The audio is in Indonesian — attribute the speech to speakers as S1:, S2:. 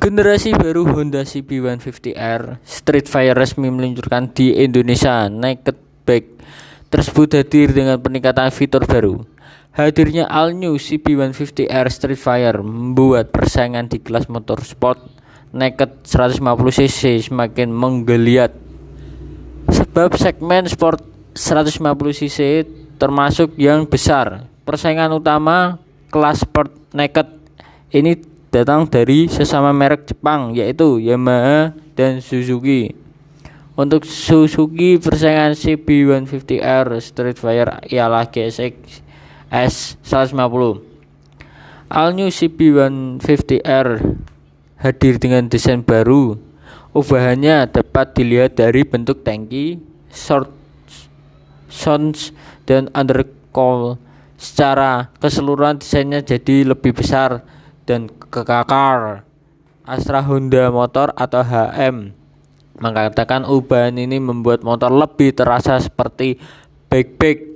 S1: Generasi baru Honda CB150R Street Fire resmi meluncurkan di Indonesia. Naked Bike tersebut hadir dengan peningkatan fitur baru. Hadirnya all new CB150R Street Fire membuat persaingan di kelas motorsport naked 150cc semakin menggeliat. Sebab segmen sport 150cc termasuk yang besar. Persaingan utama kelas sport naked ini datang dari sesama merek Jepang yaitu Yamaha dan Suzuki. Untuk Suzuki persaingan CB150R Streetfire ialah GSX S150. All new CB150R hadir dengan desain baru. Ubahannya dapat dilihat dari bentuk tangki, short sounds dan undercowl. Secara keseluruhan desainnya jadi lebih besar dan kekakar. Astra Honda Motor atau HM mengatakan ubahan ini membuat motor lebih terasa seperti backpack